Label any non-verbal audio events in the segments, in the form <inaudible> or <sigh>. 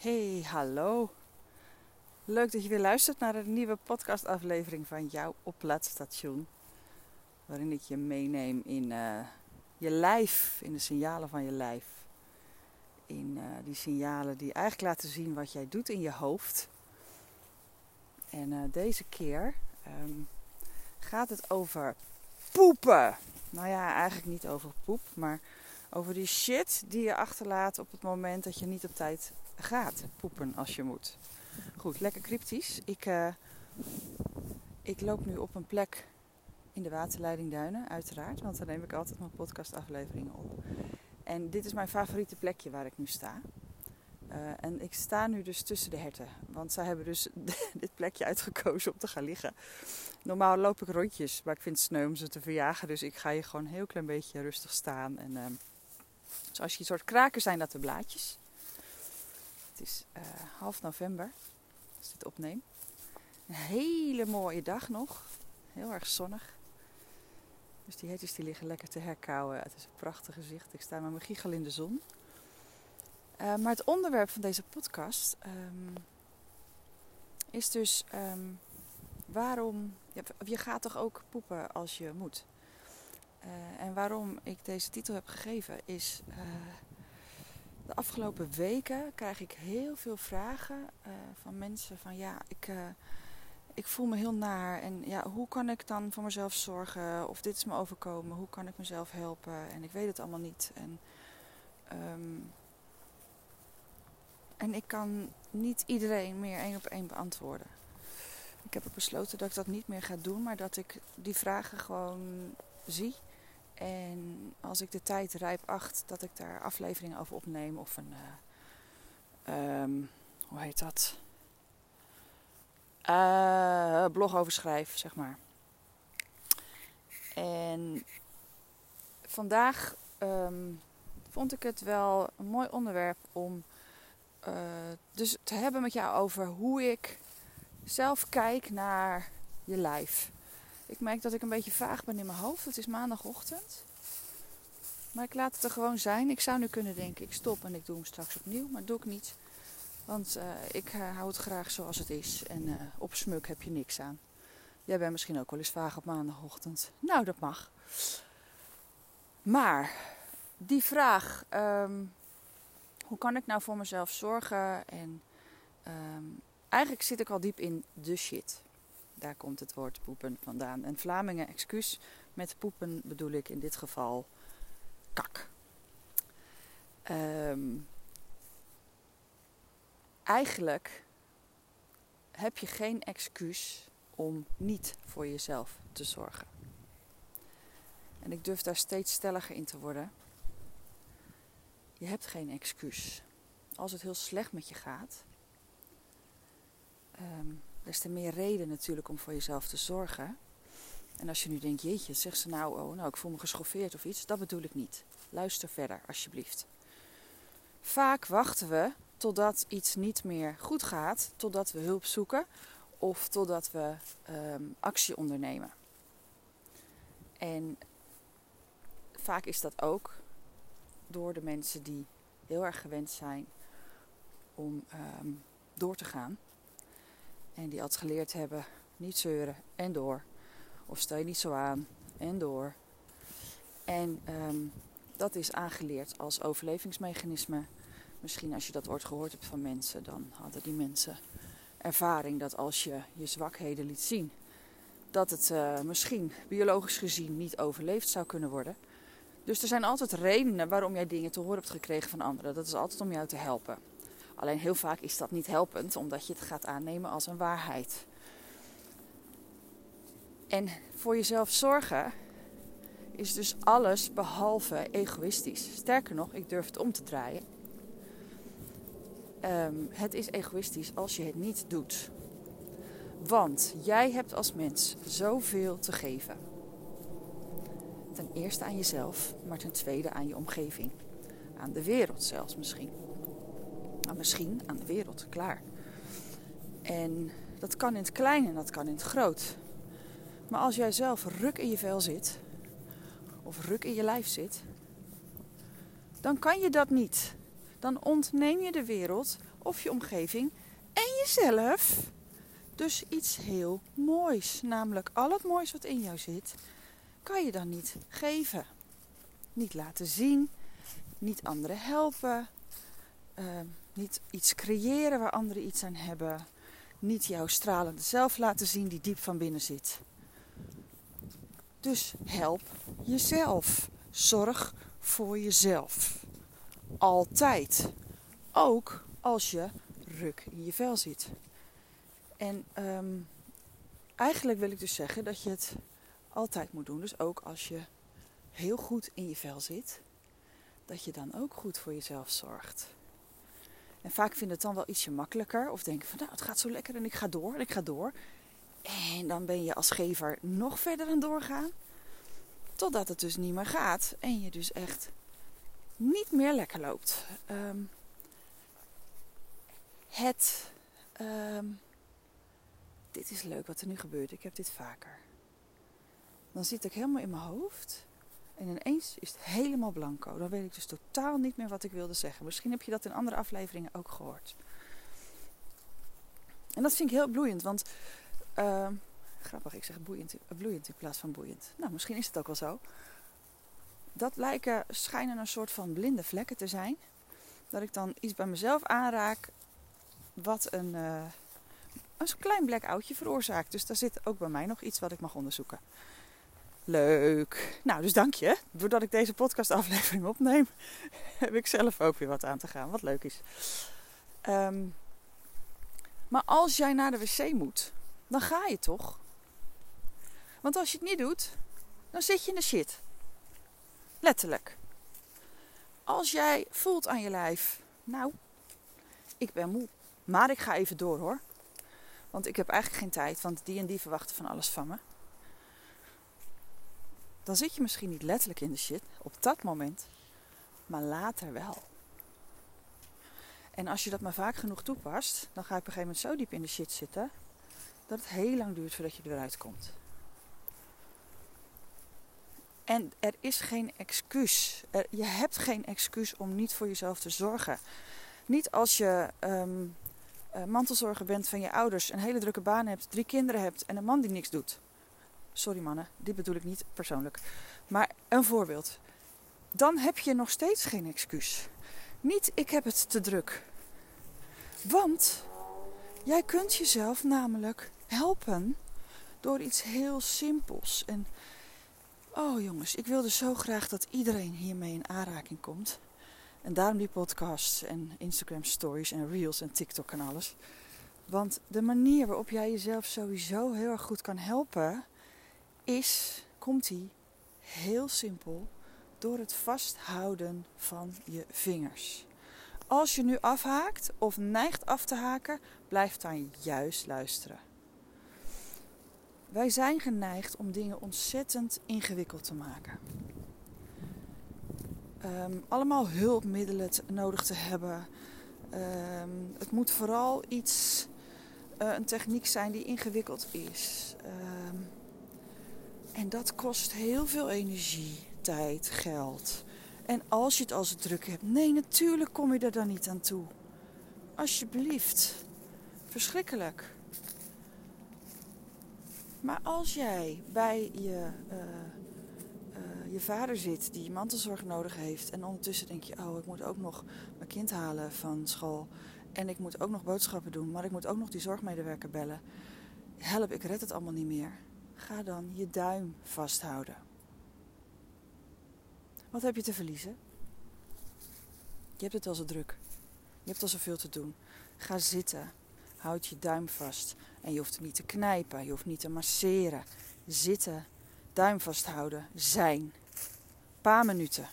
Hey, hallo. Leuk dat je weer luistert naar een nieuwe podcastaflevering van jouw oplaadstation. Waarin ik je meeneem in uh, je lijf, in de signalen van je lijf. In uh, die signalen die eigenlijk laten zien wat jij doet in je hoofd. En uh, deze keer um, gaat het over poepen. Nou ja, eigenlijk niet over poep, maar over die shit die je achterlaat op het moment dat je niet op tijd gaat poepen als je moet. Goed, lekker cryptisch. Ik, uh, ik loop nu op een plek in de waterleiding Duinen, uiteraard. Want daar neem ik altijd mijn podcastafleveringen op. En dit is mijn favoriete plekje waar ik nu sta. Uh, en ik sta nu dus tussen de herten. Want zij hebben dus <laughs> dit plekje uitgekozen om te gaan liggen. Normaal loop ik rondjes, maar ik vind het sneu om ze te verjagen. Dus ik ga hier gewoon een heel klein beetje rustig staan. En uh, zoals je een soort kraken zijn dat de blaadjes. Het is uh, half november als ik dit opneem. Een hele mooie dag nog. Heel erg zonnig. Dus die hetjes die liggen lekker te herkauwen. Het is een prachtig gezicht. Ik sta met mijn giegel in de zon. Uh, maar het onderwerp van deze podcast um, is dus um, waarom. Je, gaat toch ook poepen als je moet? Uh, en waarom ik deze titel heb gegeven is. De afgelopen weken krijg ik heel veel vragen uh, van mensen van ja, ik, uh, ik voel me heel naar en ja, hoe kan ik dan voor mezelf zorgen of dit is me overkomen, hoe kan ik mezelf helpen en ik weet het allemaal niet. En, um, en ik kan niet iedereen meer één op één beantwoorden. Ik heb besloten dat ik dat niet meer ga doen, maar dat ik die vragen gewoon zie en als ik de tijd rijp acht, dat ik daar afleveringen over opneem of een, uh, um, hoe heet dat? Uh, blog over schrijf, zeg maar. En vandaag um, vond ik het wel een mooi onderwerp om uh, dus te hebben met jou over hoe ik zelf kijk naar je lijf. Ik merk dat ik een beetje vaag ben in mijn hoofd. Het is maandagochtend. Maar ik laat het er gewoon zijn. Ik zou nu kunnen denken, ik stop en ik doe hem straks opnieuw. Maar dat doe ik niet. Want uh, ik uh, hou het graag zoals het is. En uh, op smuk heb je niks aan. Jij bent misschien ook wel eens vaag op maandagochtend. Nou, dat mag. Maar die vraag, um, hoe kan ik nou voor mezelf zorgen? En um, eigenlijk zit ik al diep in de shit. Daar komt het woord poepen vandaan. En Vlamingen, excuus, met poepen bedoel ik in dit geval kak. Um, eigenlijk heb je geen excuus om niet voor jezelf te zorgen. En ik durf daar steeds stelliger in te worden. Je hebt geen excuus. Als het heel slecht met je gaat, um, des te meer reden natuurlijk om voor jezelf te zorgen. En als je nu denkt, jeetje, zegt ze nou, oh, nou, ik voel me geschoffeerd of iets, dat bedoel ik niet. Luister verder, alsjeblieft. Vaak wachten we totdat iets niet meer goed gaat, totdat we hulp zoeken of totdat we um, actie ondernemen. En vaak is dat ook door de mensen die heel erg gewend zijn om um, door te gaan. En die altijd geleerd hebben, niet zeuren en door. Of stel je niet zo aan en door. En um, dat is aangeleerd als overlevingsmechanisme. Misschien als je dat woord gehoord hebt van mensen, dan hadden die mensen ervaring dat als je je zwakheden liet zien, dat het uh, misschien biologisch gezien niet overleefd zou kunnen worden. Dus er zijn altijd redenen waarom jij dingen te horen hebt gekregen van anderen. Dat is altijd om jou te helpen. Alleen heel vaak is dat niet helpend, omdat je het gaat aannemen als een waarheid. En voor jezelf zorgen is dus alles behalve egoïstisch. Sterker nog, ik durf het om te draaien. Um, het is egoïstisch als je het niet doet. Want jij hebt als mens zoveel te geven. Ten eerste aan jezelf, maar ten tweede aan je omgeving. Aan de wereld zelfs misschien. Nou, misschien aan de wereld, klaar. En dat kan in het klein en dat kan in het groot. Maar als jij zelf ruk in je vel zit, of ruk in je lijf zit, dan kan je dat niet. dan ontneem je de wereld of je omgeving en jezelf dus iets heel moois. Namelijk al het moois wat in jou zit, kan je dan niet geven. Niet laten zien, niet anderen helpen, uh, niet iets creëren waar anderen iets aan hebben, niet jouw stralende zelf laten zien die diep van binnen zit. Dus help jezelf. Zorg voor jezelf. Altijd. Ook als je ruk in je vel zit. En um, eigenlijk wil ik dus zeggen dat je het altijd moet doen. Dus ook als je heel goed in je vel zit, dat je dan ook goed voor jezelf zorgt. En vaak vind het dan wel ietsje makkelijker. Of denken van nou, het gaat zo lekker en ik ga door en ik ga door. En dan ben je als gever nog verder aan doorgaan. Totdat het dus niet meer gaat. En je dus echt niet meer lekker loopt. Um, het. Um, dit is leuk wat er nu gebeurt. Ik heb dit vaker. Dan zit ik helemaal in mijn hoofd. En ineens is het helemaal blanco. Dan weet ik dus totaal niet meer wat ik wilde zeggen. Misschien heb je dat in andere afleveringen ook gehoord. En dat vind ik heel bloeiend, want uh, grappig, ik zeg bloeiend in plaats van boeiend. Nou, misschien is het ook wel zo. Dat lijken, schijnen een soort van blinde vlekken te zijn. Dat ik dan iets bij mezelf aanraak wat een, uh, een klein blackoutje veroorzaakt. Dus daar zit ook bij mij nog iets wat ik mag onderzoeken. Leuk. Nou, dus dank je. Doordat ik deze podcastaflevering opneem, <laughs> heb ik zelf ook weer wat aan te gaan. Wat leuk is. Um, maar als jij naar de wc moet, dan ga je toch? Want als je het niet doet, dan zit je in de shit. Letterlijk. Als jij voelt aan je lijf, nou, ik ben moe, maar ik ga even door hoor. Want ik heb eigenlijk geen tijd, want die en die verwachten van alles van me dan zit je misschien niet letterlijk in de shit op dat moment, maar later wel. En als je dat maar vaak genoeg toepast, dan ga je op een gegeven moment zo diep in de shit zitten dat het heel lang duurt voordat je eruit komt. En er is geen excuus. Je hebt geen excuus om niet voor jezelf te zorgen. Niet als je um, mantelzorger bent van je ouders, een hele drukke baan hebt, drie kinderen hebt en een man die niks doet. Sorry mannen, dit bedoel ik niet persoonlijk. Maar een voorbeeld. Dan heb je nog steeds geen excuus. Niet ik heb het te druk. Want jij kunt jezelf namelijk helpen door iets heel simpels. En oh jongens, ik wilde zo graag dat iedereen hiermee in aanraking komt. En daarom die podcasts en Instagram stories en reels en TikTok en alles. Want de manier waarop jij jezelf sowieso heel erg goed kan helpen, is, komt hij heel simpel, door het vasthouden van je vingers. Als je nu afhaakt of neigt af te haken, blijf dan juist luisteren. Wij zijn geneigd om dingen ontzettend ingewikkeld te maken. Ehm, allemaal hulpmiddelen nodig te hebben. Ehm, het moet vooral iets, uh, een techniek zijn die ingewikkeld is. Ehm, en dat kost heel veel energie, tijd, geld. En als je het als druk hebt, nee, natuurlijk kom je er dan niet aan toe. Alsjeblieft. Verschrikkelijk. Maar als jij bij je, uh, uh, je vader zit die mantelzorg nodig heeft. En ondertussen denk je, oh, ik moet ook nog mijn kind halen van school. En ik moet ook nog boodschappen doen. Maar ik moet ook nog die zorgmedewerker bellen. Help, ik red het allemaal niet meer ga dan je duim vasthouden. Wat heb je te verliezen? Je hebt het al zo druk. Je hebt al zoveel te doen. Ga zitten. Houd je duim vast. En je hoeft niet te knijpen. Je hoeft niet te masseren. Zitten. Duim vasthouden. Zijn. Paar minuten.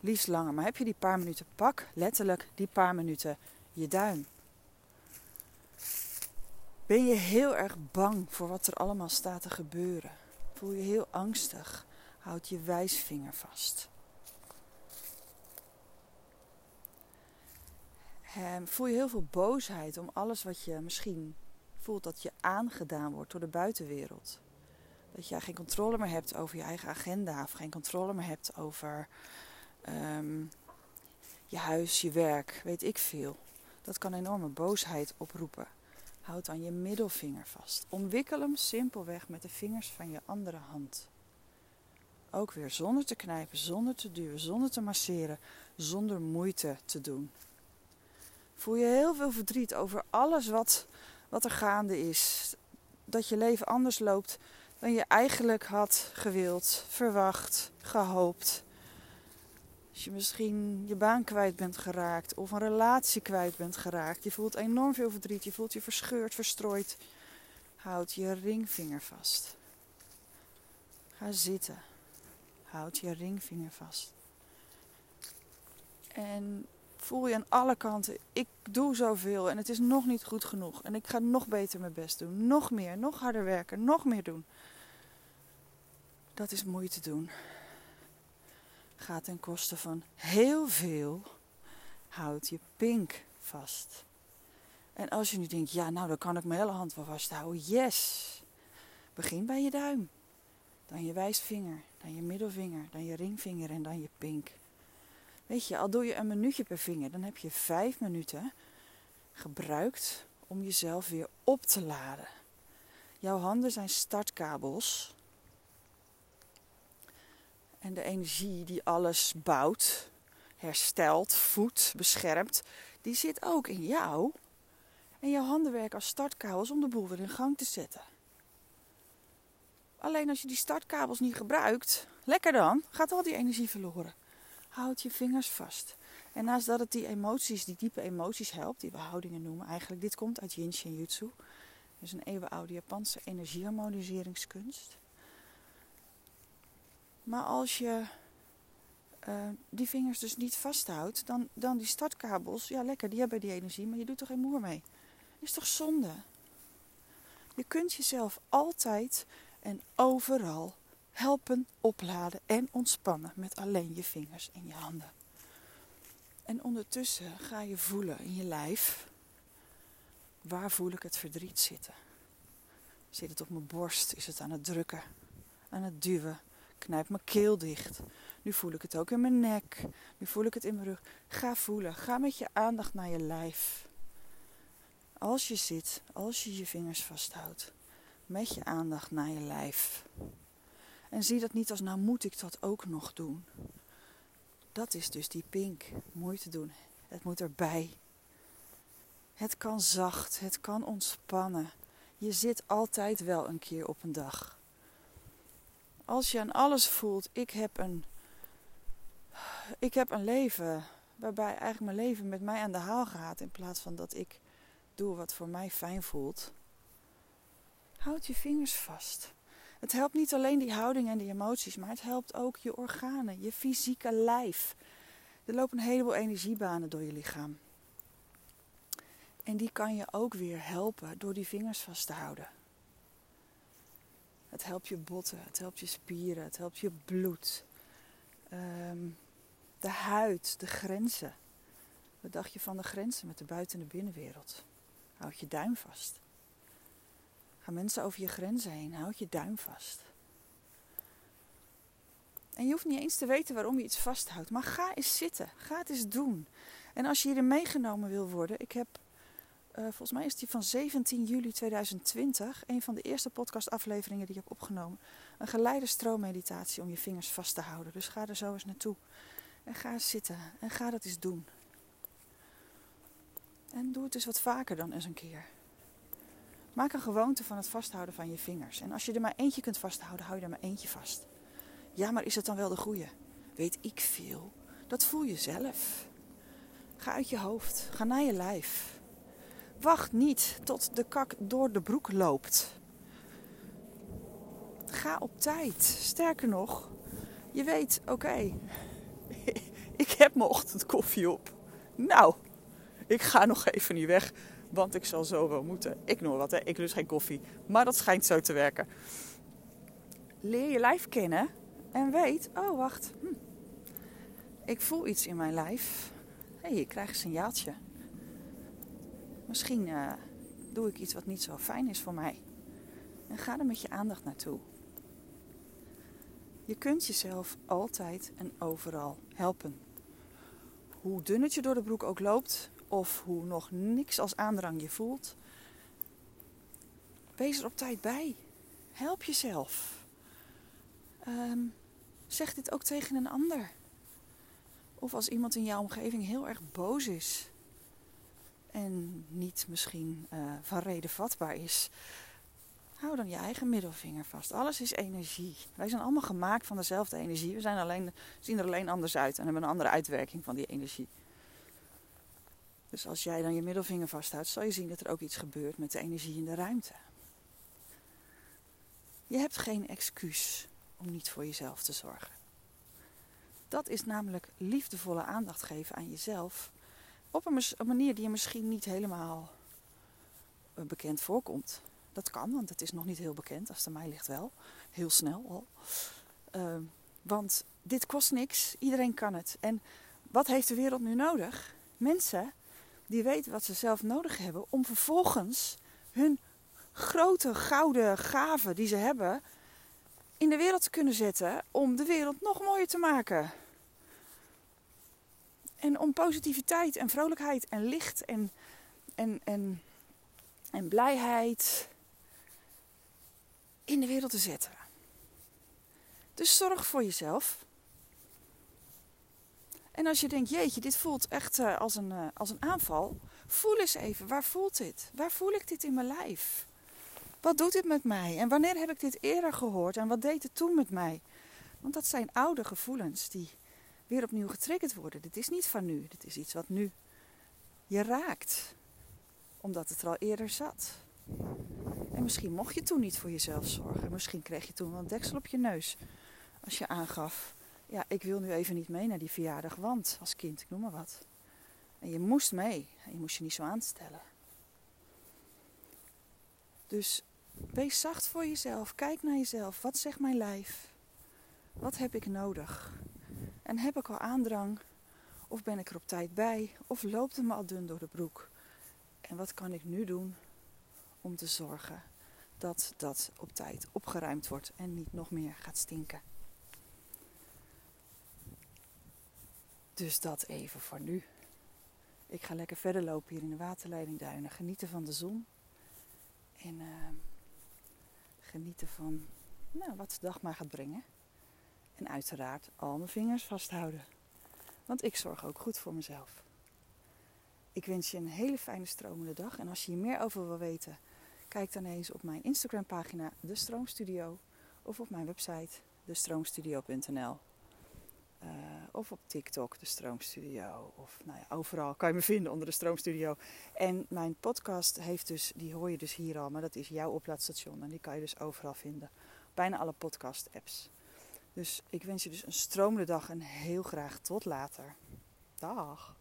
Liefst langer. Maar heb je die paar minuten? Pak letterlijk die paar minuten je duim. Ben je heel erg bang voor wat er allemaal staat te gebeuren? Voel je heel angstig? Houd je wijsvinger vast. En voel je heel veel boosheid om alles wat je misschien voelt dat je aangedaan wordt door de buitenwereld. Dat je geen controle meer hebt over je eigen agenda of geen controle meer hebt over um, je huis, je werk, weet ik veel. Dat kan enorme boosheid oproepen. Houd dan je middelvinger vast. Omwikkel hem simpelweg met de vingers van je andere hand. Ook weer zonder te knijpen, zonder te duwen, zonder te masseren, zonder moeite te doen. Voel je heel veel verdriet over alles wat, wat er gaande is. Dat je leven anders loopt dan je eigenlijk had gewild, verwacht, gehoopt. Als je misschien je baan kwijt bent geraakt of een relatie kwijt bent geraakt. Je voelt enorm veel verdriet. Je voelt je verscheurd, verstrooid. Houd je ringvinger vast. Ga zitten. Houd je ringvinger vast. En voel je aan alle kanten, ik doe zoveel en het is nog niet goed genoeg. En ik ga nog beter mijn best doen. Nog meer, nog harder werken, nog meer doen. Dat is moeite doen gaat ten koste van heel veel, houd je pink vast. En als je nu denkt, ja nou dan kan ik mijn hele hand wel vasthouden. Yes! Begin bij je duim. Dan je wijsvinger, dan je middelvinger, dan je ringvinger en dan je pink. Weet je, al doe je een minuutje per vinger, dan heb je vijf minuten gebruikt om jezelf weer op te laden. Jouw handen zijn startkabels en de energie die alles bouwt, herstelt, voedt, beschermt, die zit ook in jou. En jouw handen werken als startkabels om de boel weer in gang te zetten. Alleen als je die startkabels niet gebruikt, lekker dan, gaat al die energie verloren. Houd je vingers vast. En naast dat het die emoties, die diepe emoties helpt, die we houdingen noemen, eigenlijk dit komt uit Yin Shin Jutsu. Dat is een eeuwenoude Japanse energieharmoniseringskunst. Maar als je uh, die vingers dus niet vasthoudt, dan, dan die startkabels, ja lekker, die hebben die energie, maar je doet er geen moer mee. Is toch zonde? Je kunt jezelf altijd en overal helpen opladen en ontspannen met alleen je vingers en je handen. En ondertussen ga je voelen in je lijf, waar voel ik het verdriet zitten? Zit het op mijn borst? Is het aan het drukken? Aan het duwen? Knijp mijn keel dicht. Nu voel ik het ook in mijn nek. Nu voel ik het in mijn rug. Ga voelen. Ga met je aandacht naar je lijf. Als je zit, als je je vingers vasthoudt, met je aandacht naar je lijf. En zie dat niet als nou moet ik dat ook nog doen. Dat is dus die pink. Moeite doen. Het moet erbij. Het kan zacht, het kan ontspannen. Je zit altijd wel een keer op een dag. Als je aan alles voelt, ik heb een, ik heb een leven waarbij eigenlijk mijn leven met mij aan de haal gaat in plaats van dat ik doe wat voor mij fijn voelt. Houd je vingers vast. Het helpt niet alleen die houding en die emoties, maar het helpt ook je organen, je fysieke lijf. Er lopen een heleboel energiebanen door je lichaam. En die kan je ook weer helpen door die vingers vast te houden. Het helpt je botten, het helpt je spieren, het helpt je bloed. Ehm, de huid, de grenzen. Wat dacht je van de grenzen met de buiten- en de binnenwereld? Houd je duim vast. Gaan mensen over je grenzen heen, houd je duim vast. En je hoeft niet eens te weten waarom je iets vasthoudt, maar ga eens zitten, ga het eens doen. En als je hierin meegenomen wil worden, ik heb uh, volgens mij is die van 17 juli 2020. Een van de eerste podcastafleveringen die ik heb opgenomen. Een geleide stroommeditatie om je vingers vast te houden. Dus ga er zo eens naartoe. En ga zitten. En ga dat eens doen. En doe het eens wat vaker dan eens een keer. Maak een gewoonte van het vasthouden van je vingers. En als je er maar eentje kunt vasthouden, hou je er maar eentje vast. Ja, maar is het dan wel de goede? Weet ik veel. Dat voel je zelf. Ga uit je hoofd. Ga naar je lijf. Wacht niet tot de kak door de broek loopt. Ga op tijd. Sterker nog, je weet, oké, <laughs> ik heb mijn ochtendkoffie op. Nou, ik ga nog even niet weg, want ik zal zo wel moeten. Ik noem wat, hè. ik lust geen koffie, maar dat schijnt zo te werken. Leer je lijf kennen en weet, oh wacht, hm. ik voel iets in mijn lijf. Hé, hey, ik krijg een signaaltje. Misschien uh, doe ik iets wat niet zo fijn is voor mij. En ga er met je aandacht naartoe. Je kunt jezelf altijd en overal helpen. hoe dun het je door de broek ook loopt, of hoe nog niks als aandrang je voelt, wees er op tijd bij. Help jezelf. Ehm, zeg dit ook tegen een ander. Of als iemand in jouw omgeving heel erg boos is en niet misschien uh, van reden vatbaar is, hou dan je eigen middelvinger vast. Alles is energie. Wij zijn allemaal gemaakt van dezelfde energie. We zijn alleen, zien er alleen anders uit en hebben een andere uitwerking van die energie. Dus als jij dan je middelvinger vasthoudt, zal je zien dat er ook iets gebeurt met de energie in de ruimte. Je hebt geen excuus om niet voor jezelf te zorgen. Dat is namelijk liefdevolle aandacht geven aan jezelf op een, manier die je misschien niet helemaal eh, bekend voorkomt. Dat kan, want het is nog niet heel bekend. Als het aan mij ligt wel. Heel snel al. Ehm, want dit kost niks. Iedereen kan het. En wat heeft de wereld nu nodig? Mensen die weten wat ze zelf nodig hebben om vervolgens hun grote gouden gaven die ze hebben in de wereld te kunnen zetten om de wereld nog mooier te maken. En om positiviteit en vrolijkheid en licht en, en, en, en blijheid in de wereld te zetten. Dus zorg voor jezelf. En als je denkt, jeetje, dit voelt echt uh, als, een, uh, als een aanval. Voel eens even, waar voelt dit? Waar voel ik dit in mijn lijf? Wat doet dit met mij? En wanneer heb ik dit eerder gehoord? En wat deed het toen met mij? Want dat zijn oude gevoelens die weer opnieuw getriggerd worden. Dit is niet van nu. Dit is iets wat nu je raakt. Omdat het er al eerder zat. En misschien mocht je toen niet voor jezelf zorgen. Misschien kreeg je toen wel een deksel op je neus. Als je aangaf, ja, ik wil nu even niet mee naar die verjaardag, want als kind, ik noem maar wat. En je moest mee. Je moest je niet zo aanstellen. Dus wees zacht voor jezelf. Kijk naar jezelf. Wat zegt mijn lijf? Wat heb ik nodig? En heb ik al aandrang? Of ben ik er op tijd bij? Of loopt het me al dun door de broek? En wat kan ik nu doen om te zorgen dat dat op tijd opgeruimd wordt en niet nog meer gaat stinken? Dus dat even voor nu. Ik ga lekker verder lopen hier in de waterleidingduinen. Genieten van de zon. En uh, genieten van nou, wat de dag maar gaat brengen. En uiteraard al mijn vingers vasthouden. Want ik zorg ook goed voor mezelf. Ik wens je een hele fijne stromende dag. En als je hier meer over wil weten, kijk dan eens op mijn Instagram pagina De Stroomstudio. Of op mijn website destroomstudio.nl. Uh, of op TikTok, de Stroomstudio. Of nou ja, overal kan je me vinden onder de Stroomstudio. En mijn podcast heeft dus, die hoor je dus hier al, maar dat is jouw oplaadstation. En die kan je dus overal vinden. Bijna alle podcast apps. Dus ik wens je dus een stromende dag en heel graag tot later. Dag.